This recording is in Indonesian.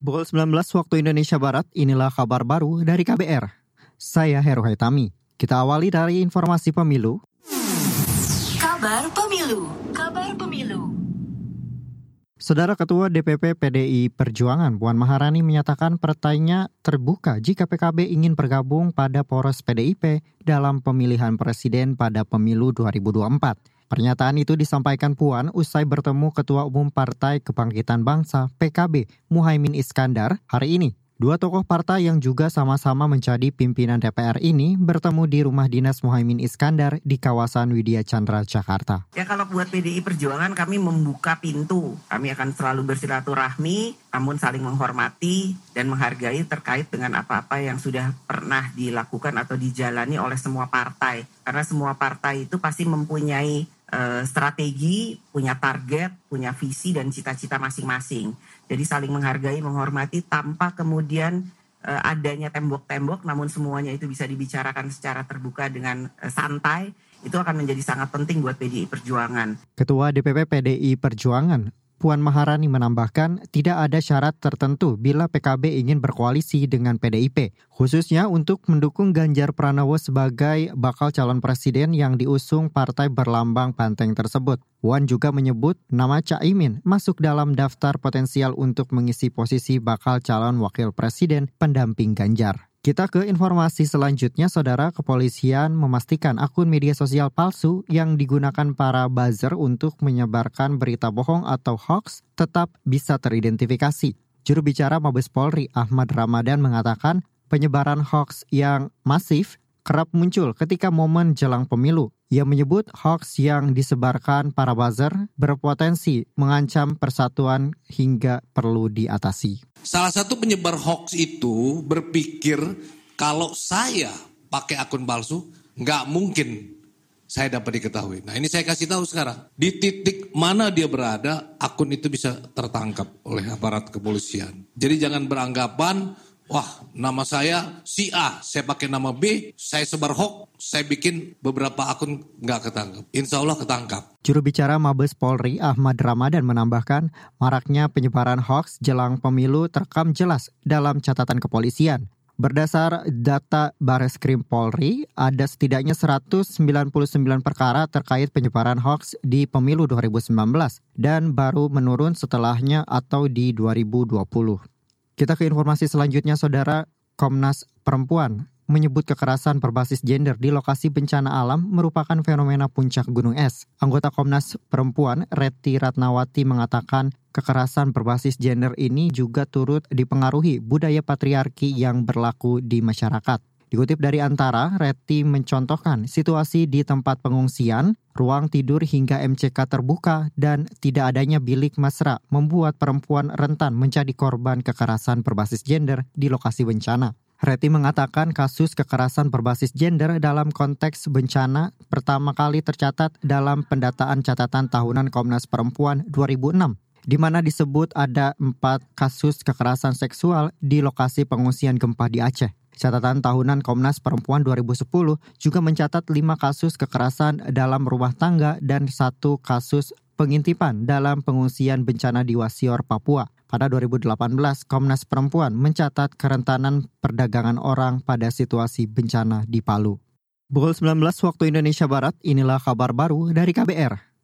Pukul 19 waktu Indonesia Barat, inilah kabar baru dari KBR. Saya Heru Haitami. Kita awali dari informasi pemilu. Kabar Pemilu. Kabar Pemilu. Saudara Ketua DPP PDI Perjuangan Puan Maharani menyatakan partainya terbuka jika PKB ingin bergabung pada poros PDIP dalam pemilihan presiden pada pemilu 2024. Pernyataan itu disampaikan Puan usai bertemu Ketua Umum Partai Kebangkitan Bangsa PKB Muhaimin Iskandar hari ini. Dua tokoh partai yang juga sama-sama menjadi pimpinan DPR ini bertemu di rumah dinas Muhaimin Iskandar di kawasan Widya Chandra, Jakarta. Ya kalau buat PDI Perjuangan kami membuka pintu. Kami akan selalu bersilaturahmi, namun saling menghormati dan menghargai terkait dengan apa-apa yang sudah pernah dilakukan atau dijalani oleh semua partai. Karena semua partai itu pasti mempunyai uh, strategi, punya target, punya visi dan cita-cita masing-masing. Jadi saling menghargai, menghormati tanpa kemudian uh, adanya tembok-tembok, namun semuanya itu bisa dibicarakan secara terbuka dengan uh, santai. Itu akan menjadi sangat penting buat PDI Perjuangan. Ketua DPP PDI Perjuangan Puan Maharani menambahkan tidak ada syarat tertentu bila PKB ingin berkoalisi dengan PDIP, khususnya untuk mendukung Ganjar Pranowo sebagai bakal calon presiden yang diusung partai berlambang banteng tersebut. Puan juga menyebut nama Caimin masuk dalam daftar potensial untuk mengisi posisi bakal calon wakil presiden pendamping Ganjar. Kita ke informasi selanjutnya, Saudara Kepolisian memastikan akun media sosial palsu yang digunakan para buzzer untuk menyebarkan berita bohong atau hoax tetap bisa teridentifikasi. Juru bicara Mabes Polri Ahmad Ramadan mengatakan penyebaran hoax yang masif kerap muncul ketika momen jelang pemilu. Ia menyebut hoax yang disebarkan para buzzer berpotensi mengancam persatuan hingga perlu diatasi. Salah satu penyebar hoax itu berpikir kalau saya pakai akun palsu, nggak mungkin saya dapat diketahui. Nah ini saya kasih tahu sekarang. Di titik mana dia berada, akun itu bisa tertangkap oleh aparat kepolisian. Jadi jangan beranggapan, wah nama saya si A, saya pakai nama B, saya sebar hoax, saya bikin beberapa akun nggak ketangkap. Insya Allah ketangkap. Juru bicara Mabes Polri Ahmad Ramadan menambahkan, maraknya penyebaran hoax jelang pemilu terekam jelas dalam catatan kepolisian. Berdasar data Bares Krim Polri, ada setidaknya 199 perkara terkait penyebaran hoax di pemilu 2019 dan baru menurun setelahnya atau di 2020. Kita ke informasi selanjutnya, Saudara. Komnas Perempuan menyebut kekerasan berbasis gender di lokasi bencana alam merupakan fenomena puncak gunung es. Anggota Komnas Perempuan, Reti Ratnawati, mengatakan kekerasan berbasis gender ini juga turut dipengaruhi budaya patriarki yang berlaku di masyarakat. Dikutip dari Antara, Reti mencontohkan situasi di tempat pengungsian, ruang tidur hingga MCK terbuka, dan tidak adanya bilik mesra membuat perempuan rentan menjadi korban kekerasan berbasis gender di lokasi bencana. Reti mengatakan kasus kekerasan berbasis gender dalam konteks bencana pertama kali tercatat dalam pendataan catatan tahunan Komnas Perempuan 2006 di mana disebut ada empat kasus kekerasan seksual di lokasi pengungsian gempa di Aceh. Catatan tahunan Komnas Perempuan 2010 juga mencatat lima kasus kekerasan dalam rumah tangga dan satu kasus pengintipan dalam pengungsian bencana di Wasior, Papua. Pada 2018, Komnas Perempuan mencatat kerentanan perdagangan orang pada situasi bencana di Palu. Pukul 19 waktu Indonesia Barat, inilah kabar baru dari KBR.